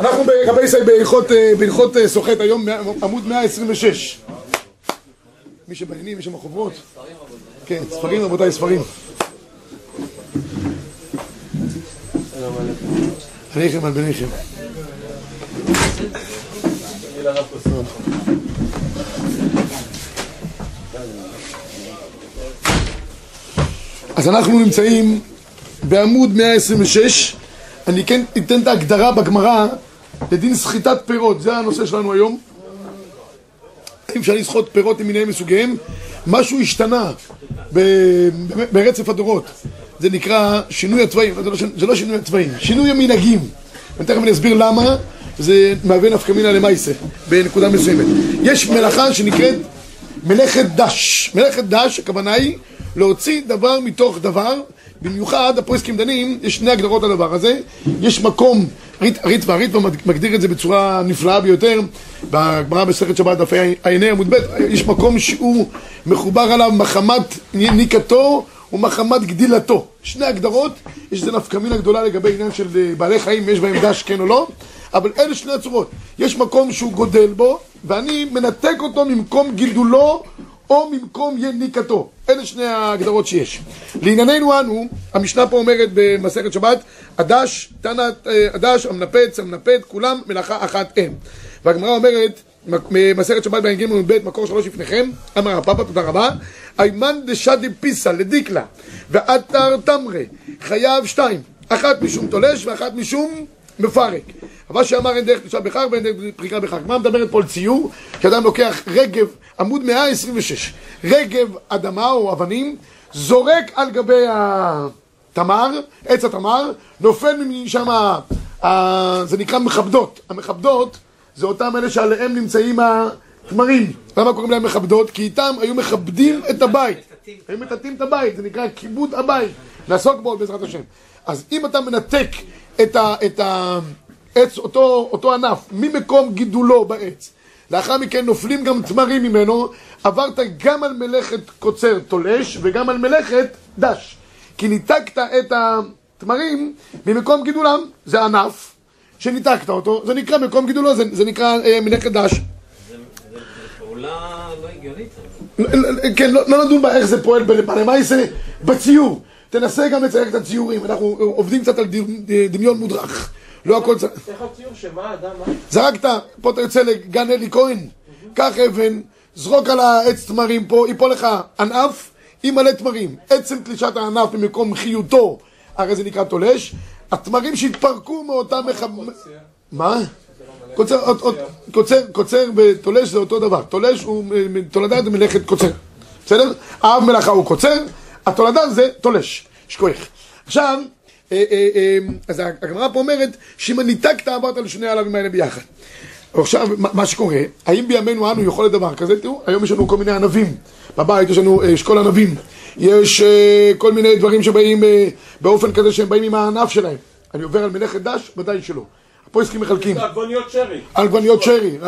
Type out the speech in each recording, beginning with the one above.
אנחנו בקבי בהלכות אה, סוחט היום, עמוד 126. מי שבעניינים, מי שמחוברות. כן, ספרים רבותיי, ספרים. עליכם על בניכם. אז אנחנו נמצאים בעמוד 126, אני כן אתן את ההגדרה בגמרא לדין סחיטת פירות, זה הנושא שלנו היום. אם אפשר לסחוט פירות למיניהם מסוגיהם, משהו השתנה ברצף הדורות. זה נקרא שינוי הצבעים, זה לא, זה לא שינוי הצבעים, שינוי המנהגים. ותכף אני אסביר למה זה מהווה נפקא מינא למעשה בנקודה מסוימת. יש מלאכה שנקראת מלאכת דש. מלאכת דש, הכוונה היא להוציא דבר מתוך דבר, במיוחד הפועסקים דנים, יש שני הגדרות לדבר הזה, יש מקום, ריטב"א, ריטב"א מגדיר את זה בצורה נפלאה ביותר, בגמרא בסרט שבת דפי עייני עמוד ב', יש מקום שהוא מחובר עליו מחמת ניקתו ומחמת גדילתו. שני הגדרות, יש איזה נפקא מינה גדולה לגבי עניין של אה, בעלי חיים, יש בהם דש כן או לא, אבל אלה שני הצורות. יש מקום שהוא גודל בו, ואני מנתק אותו ממקום גידולו או ממקום יניקתו. אלה שני ההגדרות שיש. לענייננו אנו, המשנה פה אומרת במסכת שבת, הדש, תנת, אה, הדש, המנפץ, המנפת, כולם מלאכה אחת הם. והגמרא אומרת, מסכת שבת בע"ג ב' מקור שלוש לפניכם, אמר הפאפה, תודה רבה, איימן דשדי פיסה לדיקלה ואתר תמרה, חייב שתיים, אחת משום תולש ואחת משום מפרק. אבל שאמר אין דרך פרישה בחג ואין דרך פריקה בחג. מה מדברת פה על ציור? שאדם לוקח רגב, עמוד 126, רגב אדמה או אבנים, זורק על גבי התמר, עץ התמר, נופל משם, זה נקרא מכבדות. המכבדות זה אותם אלה שעליהם נמצאים התמרים. למה קוראים להם מכבדות? כי איתם היו מכבדים את הבית. היו מטאטאים את הבית, זה נקרא כיבוד הבית. נעסוק בו בעזרת השם. אז אם אתה מנתק את, ה, את העץ, אותו, אותו ענף, ממקום גידולו בעץ, לאחר מכן נופלים גם תמרים ממנו, עברת גם על מלאכת קוצר תולש וגם על מלאכת דש. כי ניתקת את התמרים ממקום גידולם, זה ענף, שניתקת אותו, זה נקרא מקום גידולו, זה, זה נקרא אה, מלאכת דש. זה פעולה לא הגיונית. כן, לא, לא נדון בה איך זה פועל בלמעשה, בציור. תנסה גם לצייר את הציורים, אנחנו עובדים קצת על דמיון מודרך. לא הכל צריך... איך הציור שמה, אדם? זרקת, פה אתה יוצא לגן אלי כהן, קח אבן, זרוק על העץ תמרים פה, ייפול לך ענף עם מלא תמרים. עצם תלישת הענף ממקום חיותו, הרי זה נקרא תולש. התמרים שהתפרקו מאותם מחב... מה? קוצר, קוצר, קוצר ותולש זה אותו דבר. תולש הוא תולדה זה מלאכת קוצר. בסדר? האב מלאכה הוא קוצר, התולדה זה תולש. שכוח. עכשיו, אה, אה, אה, אז הגמרא פה אומרת שאם ניתקת עברת לשני העלבים האלה ביחד. עכשיו, מה שקורה, האם בימינו אנו יכול לדבר כזה? תראו, היום יש לנו כל מיני ענבים. בבית יש לנו אשכול ענבים. יש כל מיני דברים שבאים באופן כזה שהם באים עם הענף שלהם. אני עובר על מלאכת דש? ודאי שלא. הפויסקים מחלקים. עגבניות שרי. עגבניות שרי,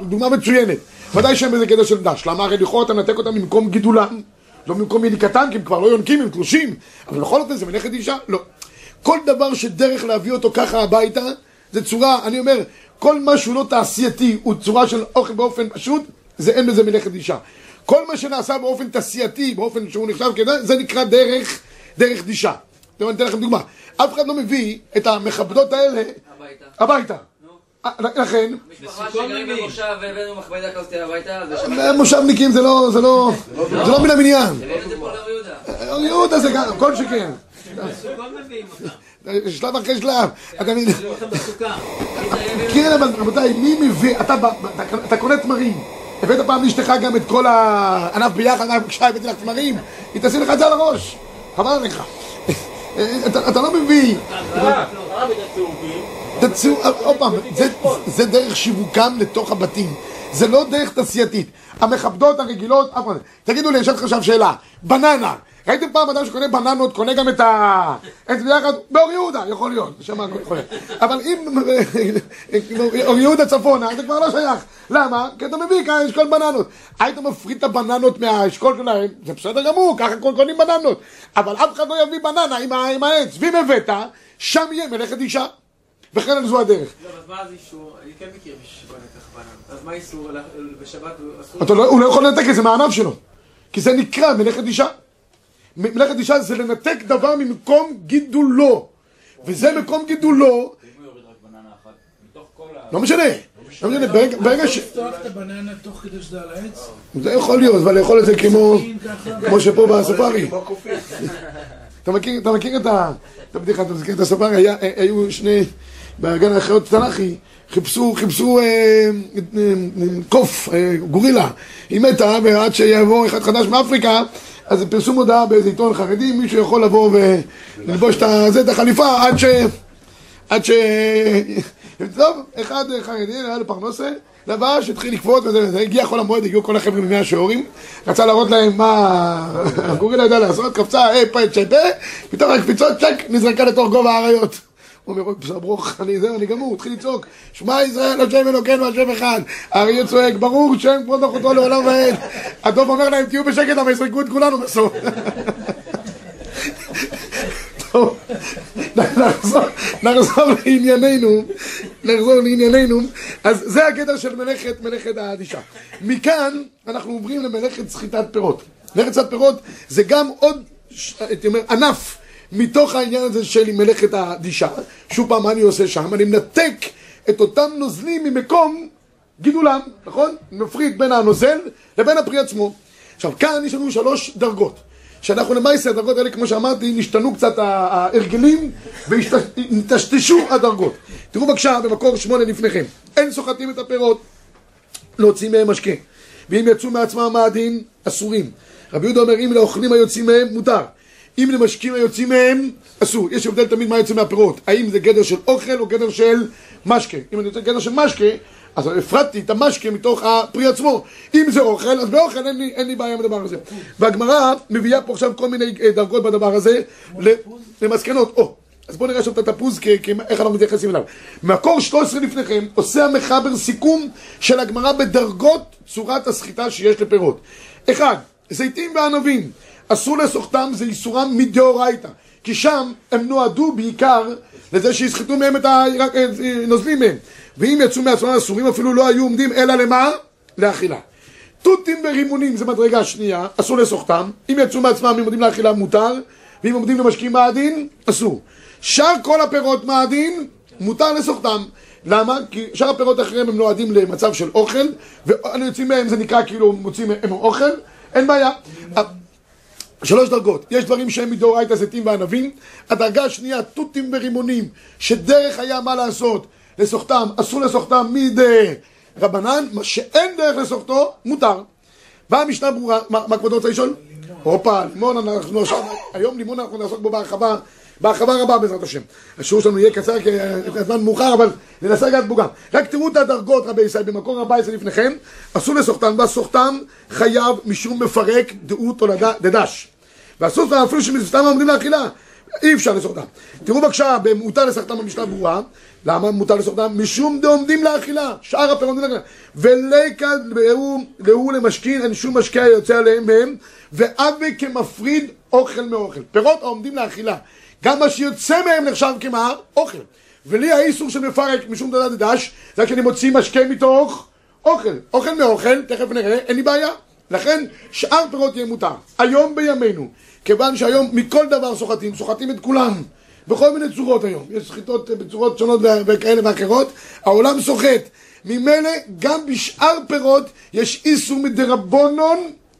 דוגמה מצוינת. ודאי שהם איזה קטע של דש. למה? הרי לכאורה אתה מנתק אותם ממקום גידולם, לא ממקום יניקתם, כי הם כבר לא יונקים, הם תלושים. אבל בכל זאת זה מלאכת אישה? לא. כל דבר שדרך להביא אותו ככה הביתה, זה צורה, אני אומר, כל מה שהוא לא תעשייתי, הוא צורה של אוכל באופן פשוט, זה אין בזה מלאכת אישה. כל מה שנעשה באופן תעשייתי, באופן שהוא נחשב כזה, זה נקרא דרך, דרך דישה. אני אתן לכם דוגמה. אף אחד לא מביא את המכבדות האלה הביתה. אה, לכן... משפחה שגרים במושב והבאנו מכבדה כזאת הביתה, זה מושבניקים זה לא... זה לא... זה לא מן המניין. הבאנו את זה פה לאור יהודה. אור יהודה זה גם, כל שכן. שלב אחרי שלב. אתה מבין? כן, אבל רבותיי, מי מביא... אתה קונה תמרים. הבאת פעם לאשתך גם את כל הענף ביחד, בבקשה, הבאתי לך תמרים, היא תשים לך את זה על הראש. חבל עליך. אתה לא מביא. עוד פעם, זה דרך שיווקם לתוך הבתים. זה לא דרך תעשייתית. המכבדות הרגילות, תגידו לי, אשאל אותך עכשיו שאלה. בננה, ראיתם פעם אדם שקונה בננות, קונה גם את ה... את זה ביחד? באור יהודה, יכול להיות, שם הכל יכול להיות. אבל אם אור יהודה צפונה, זה כבר לא שייך. למה? כי אתה מביא כאן אשכול בננות. היית מפריד את הבננות מהאשכול שלהם, זה בסדר גמור, ככה קונים בננות. אבל אף אחד לא יביא בננה עם העץ. ואם הבאת, שם יהיה מלאכת אישה. וכן על זו הדרך. לא, אז מה אז אישור? אני כן מכיר מישהו לקח בנן. אז מה איסור? בשבת אסור? לא, הוא לא יכול לנתק את זה מהענף שלו. כי זה נקרא מלאכת אישה. מלאכת אישה זה לנתק דבר ממקום גידולו. וזה מקום גידולו. לא משנה. לא משנה, ברגע, ברגע ש... לפתוח את הבננה תוך כדי שזה על העץ? זה יכול להיות, אבל לאכול את זה כמו... כמו שפה בספארי. אתה מכיר, את הבדיחה, אתה מכיר את הספארי? היו שני... באגן החיות תנ"כי, חיפשו, חיפשו אה, אה, אה, קוף, אה, גורילה. היא מתה, ועד שיבוא אחד חדש מאפריקה, אז פרסום הודעה באיזה עיתון חרדי, מישהו יכול לבוא וללבוש את זה, את החליפה, עד ש... עד ש... טוב, אחד חרדי, היה לו פרנסה, לבש, התחיל לקפוץ, וזה, וזה, הגיע חול המועד, הגיעו כל החבר'ה ממאה שיעורים, רצה להראות להם מה הגורילה יודע לעשות, קפצה, היי, פה, צ'פה, פתאום הקפיצות, צ'ק, נזרקה לתוך גובה האריות. אומר, אוי, בסדר, ברוך, אני זהו, אני גמור, התחיל לצעוק, שמע ישראל, השם אלוקינו, השם אחד. האריה צועק, ברור שם כבוד אחותו לעולם ועד. הדוב אומר להם, תהיו בשקט, אבל יזרקו את כולנו בסוף. טוב, נחזור, לענייננו, נחזור לענייננו, אז זה הגדר של מלאכת, מלאכת האדישה. מכאן אנחנו עוברים למלאכת סחיטת פירות. מלאכת סחיטת פירות זה גם עוד, הייתי אומר, ענף מתוך העניין הזה של מלאכת האדישה. שוב פעם, מה אני עושה שם? אני מנתק את אותם נוזלים ממקום גידולם, נכון? מפריד בין הנוזל לבין הפרי עצמו. עכשיו, כאן יש לנו שלוש דרגות. שאנחנו למעשה, הדרגות האלה, כמו שאמרתי, נשתנו קצת ההרגלים והטשטשו הדרגות. תראו בבקשה במקור שמונה לפניכם. אין סוחטים את הפירות, להוציא מהם משקה. ואם יצאו מעצמם מאדים, אסורים. רבי יהודה אומר, אם לאוכלים היוצאים מהם, מותר. אם למשקים היוצאים מהם, אסור. יש הבדל תמיד מה יוצא מהפירות. האם זה גדר של אוכל או גדר של משקה. אם אני רוצה גדר של משקה, אז הפרדתי את המשקה מתוך הפרי עצמו. אם זה אוכל, אז באוכל אין לי, אין לי בעיה עם הדבר הזה. והגמרא מביאה פה עכשיו כל מיני אה, דרגות בדבר הזה, למסקנות. או, אז בואו נראה עכשיו את התפוז, איך אנחנו מתייחסים אליו. מקור 13 לפניכם עושה המחבר סיכום של הגמרא בדרגות צורת הסחיטה שיש לפירות. אחד, זיתים וענבים, אסור לסוחטם, זה איסורם מדאורייתא. כי שם הם נועדו בעיקר לזה שיסחטו מהם את הנוזלים מהם. ואם יצאו מעצמם אסורים אפילו לא היו עומדים אלא למה? לאכילה. תותים ורימונים זה מדרגה שנייה, אסור לסוחטם. אם יצאו מעצמם, אם עומדים לאכילה מותר, ואם עומדים למשקיעים מאדין, אסור. שאר כל הפירות מאדין, מותר לסוחטם. למה? כי שאר הפירות האחרים הם נועדים למצב של אוכל, ויוצאים מהם זה נקרא כאילו מוצאים מהם אוכל, אין בעיה. שלוש דרגות, יש דברים שהם מדאורייתא זיתים וענבים, הדרגה השנייה תותים ורימונים, שדרך היה מה לעשות. לסוחטם, אסור לסוחטם מדי רבנן, מה שאין דרך לסוחטו, מותר. באה המשנה ברורה, מה, מה כבודו רוצה לשאול? הופה, לימון, אנחנו עכשיו, היום לימון אנחנו נעסוק בו בהרחבה, בהרחבה רבה בעזרת השם. השיעור שלנו יהיה קצר כי הזמן מאוחר, אבל ננסה לגעת בו גם. רק תראו את הדרגות רבי ישראל, במקור 14 לפניכם, אסור לסוחטם, והסוחטם חייב משום מפרק דעות תולדה דדש. ואסור אפילו שמסתם עומדים לאכילה. אי אפשר לסוחטם. תראו בבקשה, מותר לסוחטם במשנה ברורה. למה מותר לסוחטם? משום דעומדים לאכילה. שאר הפירות עומדים לאכילה. וליקה ראו למשכין, אין שום משקה היוצא עליהם מהם, ואבי כמפריד אוכל מאוכל. פירות העומדים לאכילה. גם מה שיוצא מהם נחשב כמה? אוכל. ולי האיסור של מפרק משום דעת דש, זה רק אני מוציא משקה מתוך אוכל. אוכל מאוכל, תכף נראה, אין לי בעיה. לכן שאר פירות יהיה מותר. היום בימינו, כיוון שהיום מכל דבר סוחטים, סוחטים את כולם. בכל מיני צורות היום. יש סחיטות אה, בצורות שונות וכאלה ואחרות. העולם סוחט. ממילא גם בשאר פירות יש איסור מדרבנון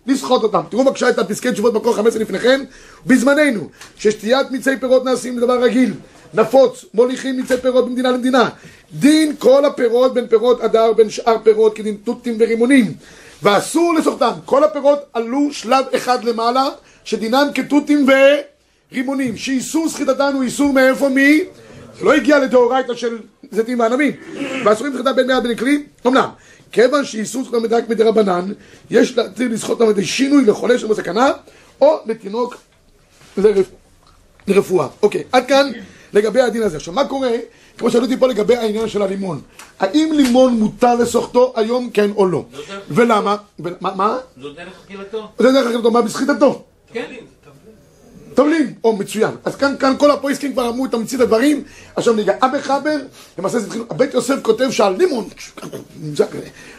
לסחוט אותם. תראו בבקשה את הפסקי תשובות מקור 15 לפניכם. בזמננו, ששתיית מיצי פירות נעשים לדבר רגיל, נפוץ, מוליכים מיצי פירות ממדינה למדינה. דין כל הפירות בין פירות אדר בין שאר פירות כדין תותים ורימונים. ואסור לסוחטם. כל הפירות עלו שלב אחד למעלה, שדינם כתותים ורימונים. שאיסור סחיטתן הוא איסור מאיפה? מי? לא הגיע לדאורייתא של זיתים וענבים. ואסורים סחיטה בין מאה כלי? אמנם. כיוון שאיסור סחיטה מדק מדרבנן, יש להתיר על ידי שינוי לחולה שבסכנה, או לתינוק לרפ... לרפואה. אוקיי, עד כאן לגבי הדין הזה. עכשיו, מה קורה, כמו שאלו אותי פה לגבי העניין של הלימון. האם לימון מותר לסוחטו היום, כן או לא? ולמה? ול- מה? זו דרך אכילתו. זה דרך אגב, מה בסחיטתו. כן. תבלין, או מצוין. אז כאן, כאן כל הפויסקים כבר אמרו את תמצית הדברים, עכשיו ניגע. אבא חבר, למעשה זה התחיל, הבית יוסף כותב שהלימון,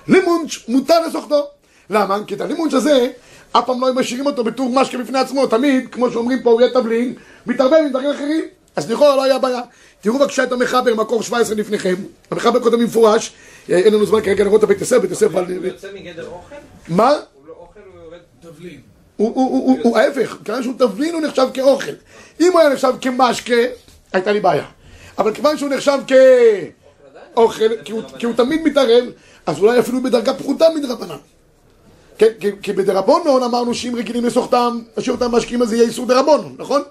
לימון מותר לסוחטו. למה? כי את הלימון הזה, אף פעם לא היו משאירים אותו בתור משקה בפני עצמו, תמיד, כמו שאומרים פה, הוא יהיה תבלין, מתערבב עם דברים אחרים. אז לכאורה לא היה בעיה. תראו בבקשה את המחבר, מקור 17 לפניכם. המחבר כותב במפורש, אה, אין לנו זמן כרגע לראות את הבית יוסף, בית יוסף... הוא יוצא מגדר אוכל? מה? הוא לא אוכל, הוא יורד... תבלין. הוא, ההפך, כיוון שהוא תבלין הוא נחשב כאוכל. אם הוא היה נחשב כמשקה, הייתה לי בעיה. אבל כיוון שהוא נחשב כאוכל, כי הוא, תמיד מתערב, אז אולי אפילו בדרגה פחותה מדרבנן. כן, כי, בדרבנון אמרנו שאם רגילים לסוחתם, להשאיר אותם משקיעים אז יהיה איסור דרבנון, נכון?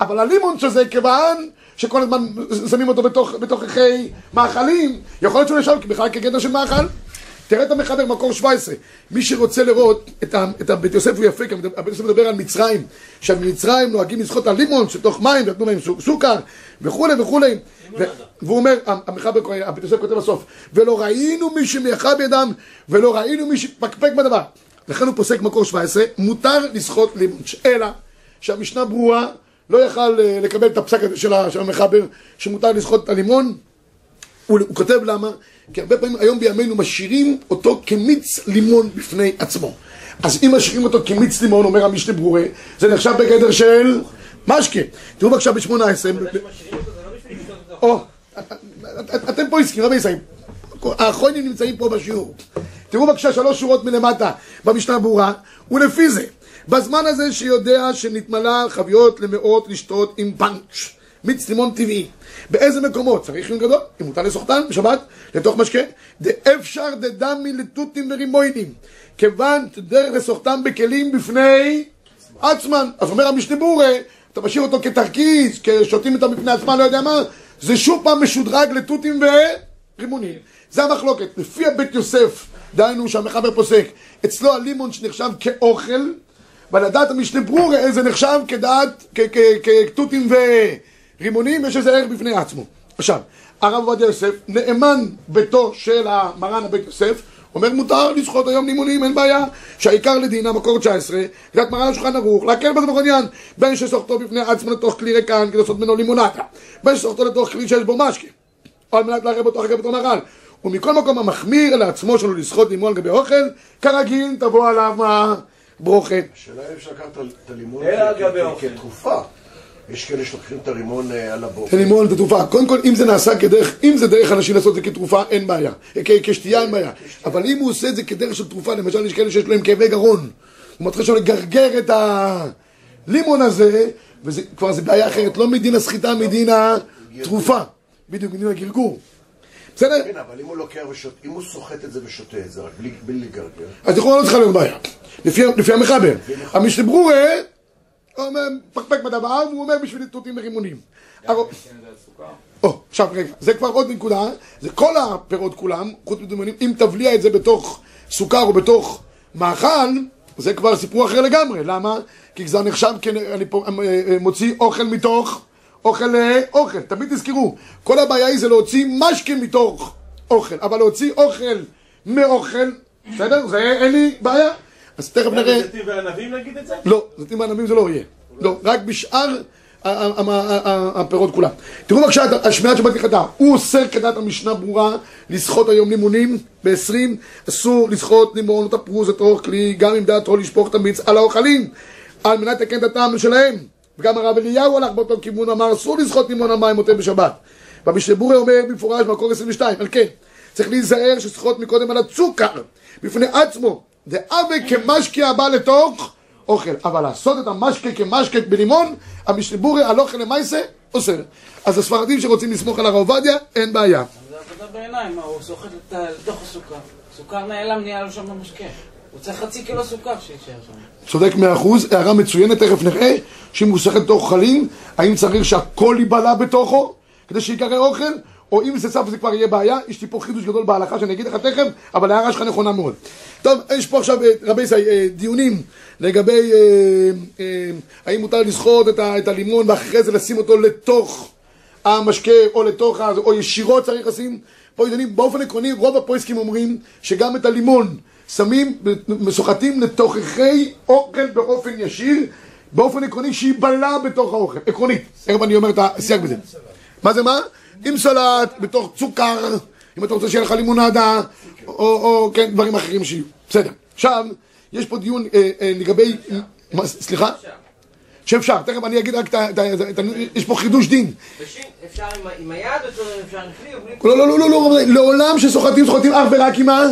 אבל הלימון שזה כיוון שכל הזמן שמים אותו בתוך, בתוככי מאכלים, יכול להיות שהוא נחשב בכלל כגדר של מאכל. תראה את המחבר, מקור 17. מי שרוצה לראות את, ה, את הבית יוסף הוא יפה, כי הבית יוסף מדבר על מצרים, שבמצרים נוהגים לשחות על לימון, שתוך מים, נתנו להם סו- סוכר, וכולי וכולי. ו- והוא אומר, המחבר, הבית יוסף כותב בסוף, ולא ראינו מי שמייחה בידם, ולא ראינו מי שפקפק בדבר. לכן הוא פוסק מקור 17, מותר לשחות לימון. אלא שהמשנה ברורה, לא יכל אה, לקבל את הפסק הזה של ה- של המחבר, שמותר לשחות את הלימון, הוא, הוא כותב למה? כי הרבה פעמים היום בימינו משאירים אותו כמיץ לימון בפני עצמו. אז אם משאירים אותו כמיץ לימון, אומר המשנה ברורה, זה נחשב בגדר של משקה. תראו בבקשה ב-18. או, אתם פה עסקים, רבי ישראל. האחרונים נמצאים פה בשיעור. תראו בבקשה שלוש שורות מלמטה במשנה ברורה, ולפי זה, בזמן הזה שיודע שנתמלה חביות למאות לשתות עם פאנץ', מיץ לימון טבעי. באיזה מקומות? צריך עיון גדול, אם מותר לסוחתן בשבת, לתוך משקה. דאפשר דדמי לתותים ורימוינים. כיוון דרך לסוחתן בכלים בפני עצמן. אז אומר המשנה ברורה, אתה משאיר אותו כתרכיז, כשותים אותם בפני עצמם, לא יודע מה, זה שוב פעם משודרג לתותים ורימונים. זה המחלוקת. לפי הבית יוסף, דהיינו שהמחבר פוסק, אצלו הלימון שנחשב כאוכל, ולדעת המשנה ברורה זה נחשב כדעת, כ- כ- כתותים ורימונים, יש איזה ערך בפני עצמו. עכשיו, הרב עובדיה יוסף, נאמן ביתו של המרן הבית יוסף, אומר מותר לשחוט היום לימונים, אין בעיה, שהעיקר לדין, המקור 19, קריאת מרן השולחן ערוך, להקל בזה בכל עניין, בין שסוחטו בפני עצמו לתוך כלי ריקן, כדי לעשות ממנו לימונטה, בין שסוחטו לתוך כלי שיש בו משקה, או על מנת לערב אותו אחר כך בתור מרל. ומכל מקום המחמיר לעצמו שלו לשחוט לימון על גבי אוכל, כרגיל תבוא עליו מה? ברוכה. השאלה אם אפשר לקחת את הלימון על. כתרופה. יש כאלה שלוקחים את הלימון אה, על הבוקר. זה לימון ותרופה. קודם כל, אם זה נעשה כדרך, אם זה דרך אנשים לעשות את זה כתרופה, אין בעיה. כשתייה אין בעיה. אבל אם הוא עושה את זה כדרך של תרופה, למשל יש כאלה שיש להם כאבי גרון, הוא מתחיל שם לגרגר את הלימון הזה, וזה כבר זה בעיה אחרת, לא מדין הסחיטה, מדין התרופה. בדיוק, מדין הגרגור. בסדר? כן, אבל אם הוא לוקח ושותה, אם הוא סוחט את זה ושותה את זה, רק בלי לגרגר, אז לכאורה לא צריכה להיות בעיה. לפי, המחבר. המשנה ברורה, הוא אומר, פקפק בדבר, והוא אומר בשביל תותים ורימונים. עכשיו רגע, זה כבר עוד נקודה, זה כל הפירות כולם, חוץ מדומנים, אם תבליע את זה בתוך סוכר או בתוך מאכל, זה כבר סיפור אחר לגמרי, למה? כי זה נחשב, כ- אני אה, אה, מוציא אוכל מתוך אוכל לאוכל, תמיד תזכרו, כל הבעיה היא זה להוציא משקה מתוך אוכל, אבל להוציא אוכל מאוכל, בסדר? זה אין לי בעיה, אז תכף נראה. זיתים וענבים נגיד את זה? לא, זיתים וענבים זה לא יהיה. לא, רק בשאר הפירות כולם. תראו בבקשה את השמיעת שבת כחטא. הוא אוסר כדת המשנה ברורה לסחוט היום לימונים ב-20, אסור לסחוט לימון או תפוז לתוך כלי, גם אם דעתו לשפוך את המיץ על האוכלים, על מנת לתקן את הטעם שלהם. וגם הרב אליהו הלך באותו כיוון, אמר אסור לסחוט לימון על מים מוטה בשבת. והמשנה ברורה אומר במפורש במקור 22, על כן, צריך להיזהר שסחוט מקודם על הצוקר, בפני עצמו, דאבה כמשקה הבא לתוך אוכל. אבל לעשות את המשקה כמשקה בלימון, המשנה ברורה על אוכל למעשה, אוסר. אז הספרדים שרוצים לסמוך על הרב עובדיה, אין בעיה. זה עבודה בעיניים, הוא סוחט לתוך הסוכר. סוכר נעלם, נהיה לו שם משקה. הוא צריך חצי קילו סוכר שיישאר שם. צודק מאה אחוז, הערה מצוינת, תכף נראה שאם הוא שחט לתוך אוכלים, האם צריך שהכל ייבלע בתוכו כדי שיקרא אוכל, או אם זה צף זה כבר יהיה בעיה, יש לי פה חידוש גדול בהלכה שאני אגיד לך תכף, אבל ההערה שלך נכונה מאוד. טוב, יש פה עכשיו, אה, רבי ישראל, אה, דיונים לגבי אה, האם מותר לסחוט את, הלימון ואחרי זה לשים אותו לתוך המשקה או לתוך, או ישירות צריך לשים. פה דיונים, באופן עקרוני, רוב הפויסקים אומרים שגם את הלימון שמים, סוחטים לתוככי אוכל באופן ישיר, באופן עקרוני שייבלע בתוך האוכל, עקרונית. תכף אני אומר את הסייג בזה. מה זה מה? עם סלט, בתוך צוקר, אם אתה רוצה שיהיה לך לימונדה, או, או כן, דברים אחרים שיהיו. בסדר. עכשיו, יש פה דיון אה, אה, לגבי... מה, סליחה? שאפשר, תכף אני אגיד רק את ה... יש פה חידוש דין. אפשר עם היד, או אפשר עם כלי, לא, לא, לא, לא, לא, רבותיי, לעולם שסוחטים, סוחטים אך ורק עם ה...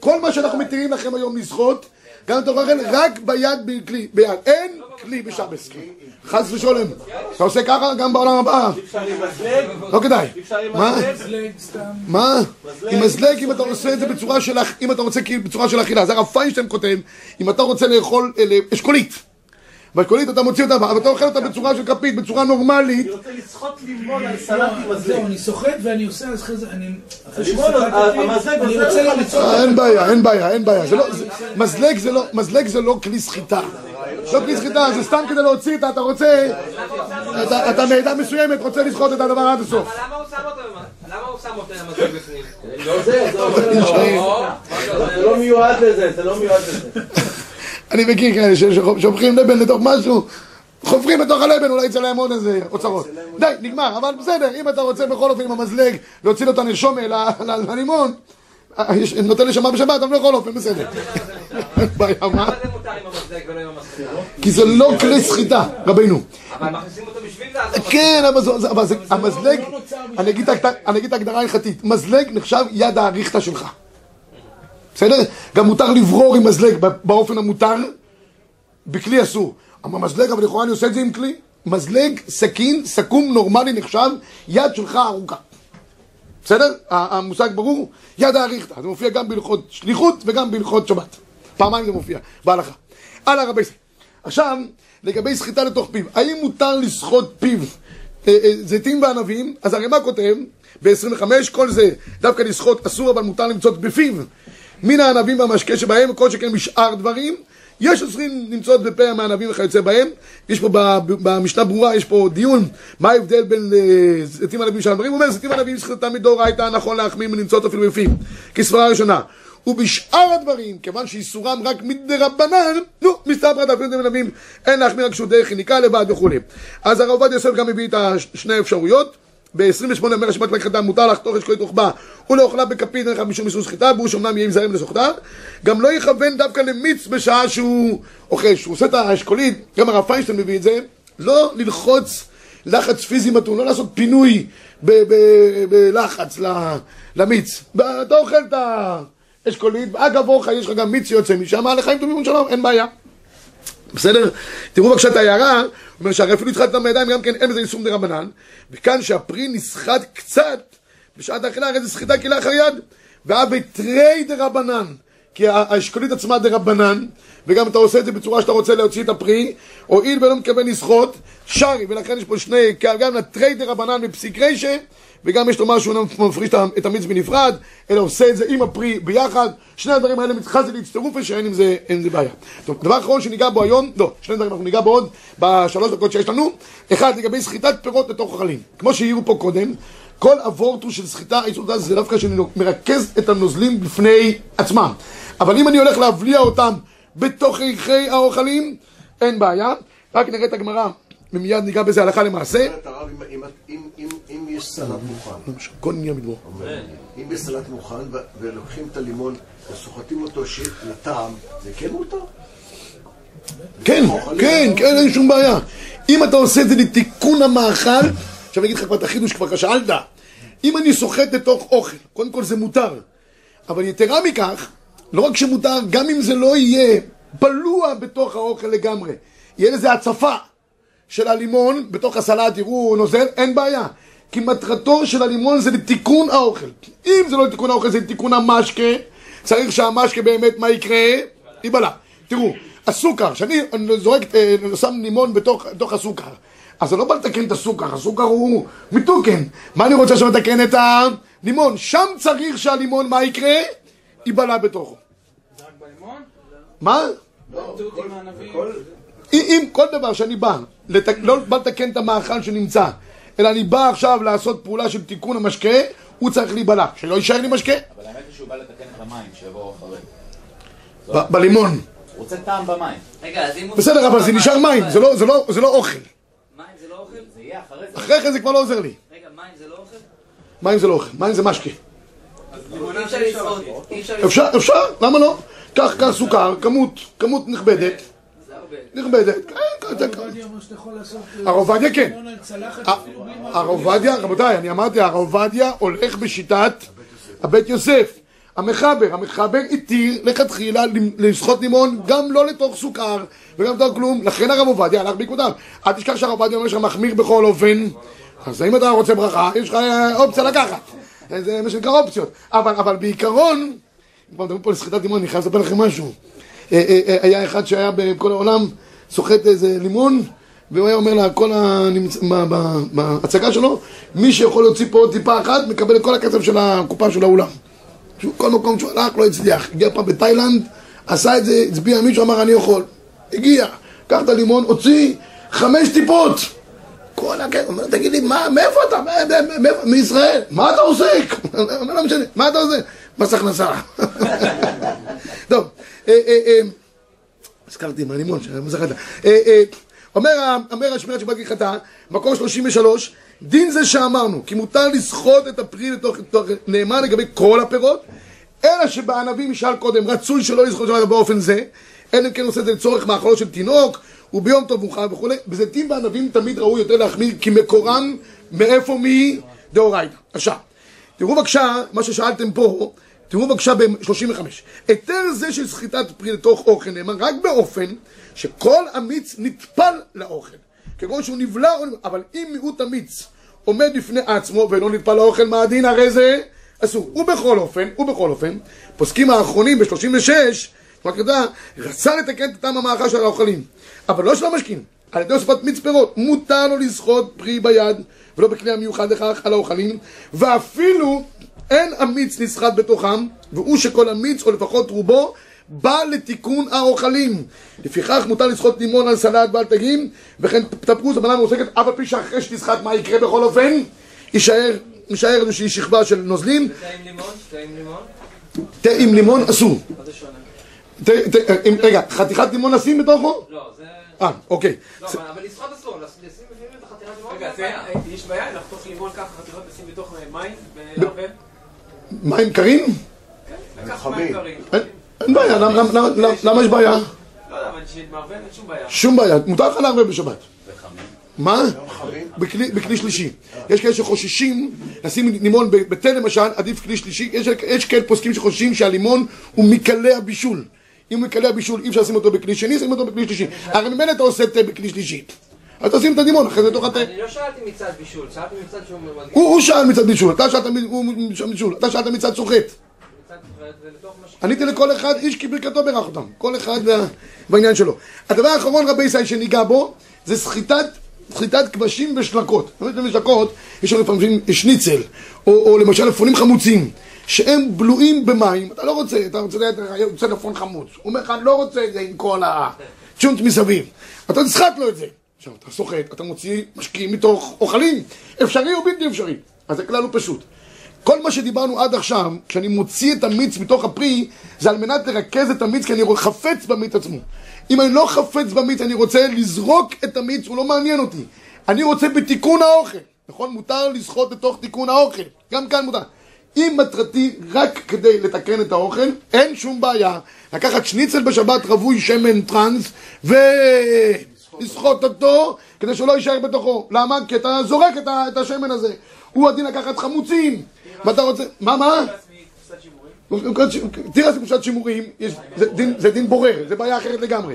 כל מה שאנחנו מתירים לכם היום לשחוט, גם לתוך האוכל, רק ביד, ביד. אין כלי בשבס. חס ושלום. אתה עושה ככה גם בעולם הבא. לא כדאי. מה? מה? עם מזלג, אם אתה עושה את זה בצורה של, אם אתה רוצה כאילו בצורה של אכילה, זה הרב פיינשטיין כותב, אם אתה רוצה לאכול אה, אשכולית, באשכולית אתה מוציא אותה, אבל אתה אוכל אותה בצורה של כפית, בצורה נורמלית, אני רוצה לסחוט לימון על סלט עם לא, מזלג. זהו, אני סוחט ואני עושה אז אחרי זה, אני... המזלג אני עוזר רוצה לך לצעוק. אה, אין בעיה, אין בעיה, אין בעיה, לא, לא, מזלג זה לא כלי סחיטה, לא כלי סחיטה, זה סתם כדי להוציא את ה... אתה רוצה, אתה- אתה מעדה מסוימת רוצה לסחוט את הדבר עד הסוף. אבל למה הוא שם אותו למה הוא שם אותו עם המזלג בפנים? זה לא מיועד לזה, זה לא מיועד לזה. אני מכיר כאלה ש- ששופכים לבן לתוך משהו, חופרים לתוך הלבן, אולי יצא להם עוד איזה אוצרות. די, נגמר, אבל בסדר, אם אתה רוצה בכל אופן עם המזלג להוציא לו את ל- ללימון, נותן נשמה בשבת, אבל בכל אופן, בסדר. אין בעיה, מה? למה זה מותר עם המזלג ולא עם המסכה? כי זה לא כלי סחיטה, רבינו. אבל מכניסים אותו בשביל לא כן, אבל זה- זה- אבל זה- המזלג, אני אגיד את ההגדרה ההלכתית, מזלג נחשב יד האריכתא שלך. בסדר? גם מותר לברור עם מזלג ב- באופן המותר, בכלי אסור. אבל מזלג, אבל לכאורה אני עושה את זה עם כלי. מזלג, סכין, סכו"ם נורמלי נחשב יד שלך ארוכה. בסדר? המושג ברור? יד האריכתא. זה מופיע גם בהלכות שליחות וגם בהלכות שבת. פעמיים זה מופיע בהלכה. הלאה רבי ישראל. עכשיו, לגבי סחיטה לתוך פיו. האם מותר לסחוט פיו אה, אה, זיתים וענבים? אז הרי מה כותב? ב-25, כל זה דווקא לסחוט אסור, אבל מותר למצוא בפיו. מן הענבים והמשקה שבהם, וכל שכן משאר דברים. יש אוסרים למצוא בפה המענבים וכיוצא בהם. יש פה במשנה ברורה, יש פה דיון, מה ההבדל בין אה, זיתים ענבים ושאר דברים. הוא אומר, זיתים ענבים סחיטתם מדאורייתא, נכון להחמיר אותו אפילו בפיו. כסברה ראשונה. ובשאר הדברים, כיוון שאיסורם רק מדרבנן, נו, מסתברא דאפילו דמנבים, אין להחמיר רק שהוא דרך חיניקה לבד וכולי. אז הרב עובדיה יוסף גם מביא את השני האפשרויות. ב-28 אומר רשימת רק חתם מותר לחתוך אשכולית רוחבה ולאוכלה בכפית אין לך משום איסור סחיטה והוא שאומנם יהיה עם זרים לסוחתה גם לא יכוון דווקא למיץ בשעה שהוא אוכל שהוא עושה את האשכולית. גם הרב פיינשטיין מביא את זה. לא ללחוץ לחץ פיזי מתון לא לעשות פינוי בלחץ למיץ. אתה אוכל את האשכולית ואגב אורך יש לך גם מיץ שיוצא משם לחיים טובים ושלום אין בעיה בסדר? תראו בבקשה את ההערה, הוא אומר שהרי אפילו התחלת מהידיים גם כן אין בזה איסור דרבנן וכאן שהפרי נסחט קצת בשעת האכילה הרי זה סחיטה כלאחר יד ואף בתרי דרבנן כי האשכולית עצמה דרבנן וגם אתה עושה את זה בצורה שאתה רוצה להוציא את הפרי הואיל ולא מתכוון לסחוט שרי ולכן יש פה שני, גם לתרי דרבנן בפסיק רישה וגם יש לומר שהוא לא מפריש את המיץ בנפרד, אלא עושה את זה עם הפרי ביחד. שני הדברים האלה מתחזי להצטרוף שאין עם זה, אין עם זה בעיה. טוב, דבר אחרון שניגע בו היום, לא, שני דברים אנחנו ניגע בו עוד בשלוש דקות שיש לנו. אחד, לגבי סחיטת פירות לתוך אוכלים. כמו שהעירו פה קודם, כל הוורטו של סחיטה, האיסור דעת זה דווקא שאני מרכז את הנוזלים בפני עצמם. אבל אם אני הולך להבליע אותם בתוככי האוכלים, אין בעיה. רק נראה את הגמרא, ומיד ניגע בזה הלכה למעשה. אם יש סלט מוכן, כל עניין מדבור. אם יש סלט מוכן ולוקחים את הלימון וסוחטים אותו לטעם, זה כן מותר? כן, כן, כן, אין שום בעיה. אם אתה עושה את זה לתיקון המאכל, עכשיו אני אגיד לך כבר את החידוש, כבר שאלת. אם אני סוחט לתוך אוכל, קודם כל זה מותר. אבל יתרה מכך, לא רק שמותר, גם אם זה לא יהיה בלוע בתוך האוכל לגמרי, יהיה לזה הצפה של הלימון בתוך הסלט, תראו, נוזל, אין בעיה. כי מטרתו של הלימון זה לתיקון האוכל. אם זה לא לתיקון האוכל, זה לתיקון המשקה, צריך שהמשקה באמת, מה יקרה? ייבלע. תראו, הסוכר, כשאני זורק, אה, שם לימון בתוך, בתוך הסוכר, אז זה לא בא לתקן את הסוכר, הסוכר הוא מתוקן. מה אני רוצה לתקן את הלימון? שם צריך שהלימון, מה יקרה? ייבלע בתוכו. זה רק בלימון? מה? עם הענבים. אם, כל דבר שאני בא, לא בא לתקן את המאכל שנמצא, אלא אני בא עכשיו לעשות פעולה של תיקון המשקה, הוא צריך להיבלע, שלא יישאר לי משקה. אבל האמת היא שהוא בא לתקן את המים שיבואו אחרי. בלימון. הוא רוצה טעם במים. רגע, אז אם הוא... בסדר, אבל זה נשאר מים, זה לא, זה לא, זה לא אוכל. מים זה לא אוכל? זה יהיה אחרי זה. אחרי כן זה כבר לא עוזר לי. רגע, מים זה לא אוכל? מים זה לא אוכל, מים זה משקה. אפשר אפשר למה לא? קח, סוכר, כמות, כמות נכבדת. נכבדת, כן, כן, כן. הרב עובדיה לעשות... הרב עובדיה כן. לימון על צלחת ה- אפילו בלי מים. הרב עובדיה, רבותיי, אני אמרתי, הרב עובדיה הולך בשיטת הבית יוסף. המחבר, המחבר התיר לכתחילה לשחוט לימון גם לא לתוך סוכר וגם לתוך כלום, לכן הרב עובדיה הלך בעקבותיו. אל תשכח שהרב עובדיה אומר שאתה מחמיר בכל אופן, אז אם אתה רוצה ברכה, יש לך אה, אופציה לקחת. זה מה שנקרא אופציות. אבל, אבל בעיקרון, אם כבר מדברים פה על סחיטת לימון, אני חייב לספר לכם משהו. אה, אה, אה, היה אחד שהיה בכל העולם, סוחט איזה לימון, והוא היה אומר לכל הנמצ... ב- ב- בהצגה שלו, מי שיכול להוציא פה עוד טיפה אחת, מקבל את כל הכסף של הקופה של האולם. כל מקום שהוא הלך לא הצליח. הגיע פעם בתאילנד, עשה את זה, הצביע מישהו, אמר אני יכול. הגיע, קח את הלימון, הוציא חמש טיפות. כל הכסף, אומר, תגיד לי, מה, מאיפה אתה? מאיפה- מישראל. מה אתה עוסק? לא משנה, מה אתה עושה? מס הכנסה. טוב, אה, אה, אה, הזכרתי מהלימון, זכרת. אומר השמירת שבת כהלכתה, מקור 33, דין זה שאמרנו, כי מותר לסחוט את הפרי לתוך, נאמר לגבי כל הפירות, אלא שבענבים ישאל קודם, רצוי שלא לסחוט שבת באופן זה, אלא אם כן עושה את זה לצורך מאכלו של תינוק, וביום טוב מאוחר וכולי, בזיתים וענבים תמיד ראוי יותר להחמיר, כי מקורם מאיפה מדאורייתא. עכשיו, תראו בבקשה, מה ששאלתם פה, תראו בבקשה ב-35. היתר זה של סחיטת פרי לתוך אוכל נאמר רק באופן שכל אמיץ נטפל לאוכל. כגון שהוא נבלע, אבל אם מיעוט אמיץ עומד בפני עצמו ואינו נטפל לאוכל, מה הדין? הרי זה אסור. ובכל אופן, ובכל אופן, פוסקים האחרונים ב-36, רק יודע, רצה לתקן את טעם המאכל של האוכלים, אבל לא של המשקים. על ידי הוספת מיץ פירות, מותר לו לסחוט פרי ביד, ולא בכלי המיוחד לכך על האוכלים, ואפילו אין המיץ נסחט בתוכם, והוא שכל המיץ, או לפחות רובו, בא לתיקון האוכלים. לפיכך מותר לסחוט לימון על סלט ועל דגים, וכן תפוז הבנה מועסקת, אף על פי שאחרי שתסחט מה יקרה בכל אופן? יישאר, יישאר איזושהי שכבה של נוזלים, תה עם לימון? תה עם לימון? תה עם לימון אסור. מה זה שונה? תה, תה, עם- רגע, חתיכת לימון לשים בתוכו? לא, זה... אה, אוקיי. לא, אבל- לסחוט אסור, לשים לפעמים את החתיכת לימון. רגע. יש בעיה לחתוך לימון ככה חתיכות לשים בתוך מים ולערבב? מים קרים? אין בעיה, למה- יש בעיה? לא שום בעיה. שום בעיה, מותר לך לערבב בשבת. מה? חמים? בכלי, בכלי שלישי. יש כאלה שחוששים לשים לימון בתה למשל, עדיף כלי שלישי. יש, יש כאלה פוסקים שחוששים שהלימון הוא מקלי הבישול. אם הוא מקלי הבישול, אי אפשר לשים אותו בכלי שני, שים אותו בכלי שלישי. הרי ממילא אתה עושה תה בכלי שלישי. אז תשים את הלימון אחרי זה בתוך התה. אני לא שאלתי מצד בישול, שאלתי מצד שהוא מדגיש. הוא, שאל מצד בישול, אתה שאלת בישול, אתה שאלת מצד סוחט. עניתי לכל אחד, איש כברכתו ברך אותם. כל אחד בעניין שלו. הדבר האחרון, רבי ישראל, שניגע בו, זה סחיטת, סחיטת כבשים ושלקות. באמת בשלקות, יש לנו לפעמים שניצל, או, או למשל אפונים חמוצים, שהם בלועים במים, אתה לא רוצה, אתה רוצה, אתה רוצה לפון חמוץ. הוא אומר לך, אני לא רוצה את זה עם כל הצ'ונט מסביב. אתה תסחט לו את זה. עכשיו, אתה סוחט, אתה מוציא משקיעים מתוך אוכלים. אפשרי או בלתי אפשרי. אז הכלל הוא פשוט. כל מה שדיברנו עד עכשיו, כשאני מוציא את המיץ מתוך הפרי, זה על מנת לרכז את המיץ, כי אני חפץ במיץ עצמו. אם אני לא חפץ במיץ, אני רוצה לזרוק את המיץ, הוא לא מעניין אותי. אני רוצה בתיקון האוכל. נכון? מותר לסחוט לתוך תיקון האוכל. גם כאן מותר. אם מטרתי רק כדי לתקן את האוכל, אין שום בעיה. לקחת שניצל בשבת רווי שמן טראנס ולסחוט אותו כדי שלא יישאר בתוכו. למה? כי אתה זורק את, ה- את השמן הזה. הוא הדין לקחת חמוצים. ואתה רוצה... מה, מה? תירס מקופסת שימורים, זה דין- זה דין בורר, זה בעיה אחרת לגמרי.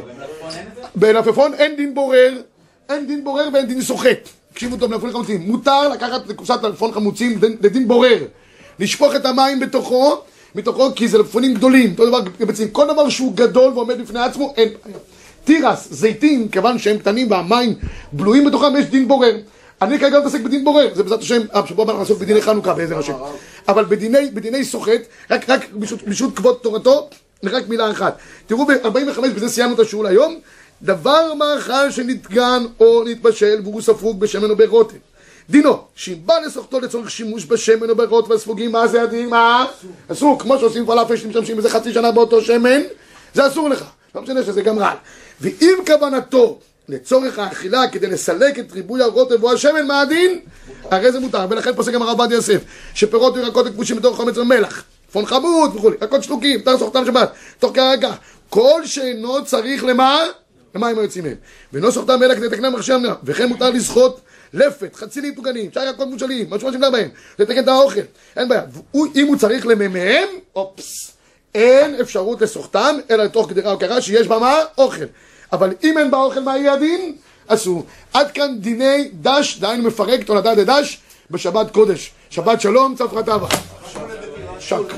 בלפפון אין דין בורר, אין דין בורר ואין דין סוחט. תקשיבו טוב, מלפפון חמוצים. מותר לקחת קופסת מלפפון חמוצים דין- לדין בורר. לשפוך את המים בתוכו, מתוכו, כי זה מלפפונים גדולים. אותו דבר בביצים. כל דבר שהוא גדול ועומד בפני עצמו, אין בעיה. תירס, זיתים, כיוון שהם קטנים והמים בלויים בתוכם, יש דין בורר. אני כרגע מתעסק בדין בורר, זה בעזרת השם, אה, בשבוע הבא אנחנו נעסוק בדיני חנוכה בעזר השם. אבל בדיני, בדיני סוחט, רק, רק ברשות כבוד תורתו, רק מילה אחת. תראו ב-45, בזה סיימנו את השיעור להיום, דבר מאכל שנטגן או נתבשל והוא ספוג בשמן או ברוטב. דינו, שאם בא לסוחטו לצורך שימוש בשמן או ברוטב הספוגים, מה זה הדין? מה? אסור, כמו שעושים פלאפל שמשתמשים בזה חצי שנה באותו שמן, זה אסור לך. לא משנה שזה גם רעל. ואם כוונתו לצורך האכילה כדי לסלק את ריבוי הרוטב או השמן, מה הדין? הרי זה מותר, ולכן פוסק גם הרב עובדיה יוסף, שפירות וירקות כבושים בתוך חומץ ומלח, פון חמוד וכולי, ירקות שלוקים, תר סוחתם שבת, תוך כרגע, כל שאינו צריך למה? למים היוצאים מהם. ואינו סוחתם אלא כדי לתקנם מכשיר המדינה, וכן מותר לסחוט לפת, חצילים טוגנים, שאר ירקות מבושלים, משהו שנדע בהם, לתקן את האוכל, אין בעיה. אם הוא צריך לממיהם, אופס, אין אפשרות לסוחתם, אלא לתוך גדרה או קרה שיש בה מה? אוכל. אבל אם אין בה אוכל, מה יהיה הדין? אסור. עד כאן דיני דש, דהיינו מפרק תולדה דדש בשבת קודש. שבת שלום, צפרא טבא. שק.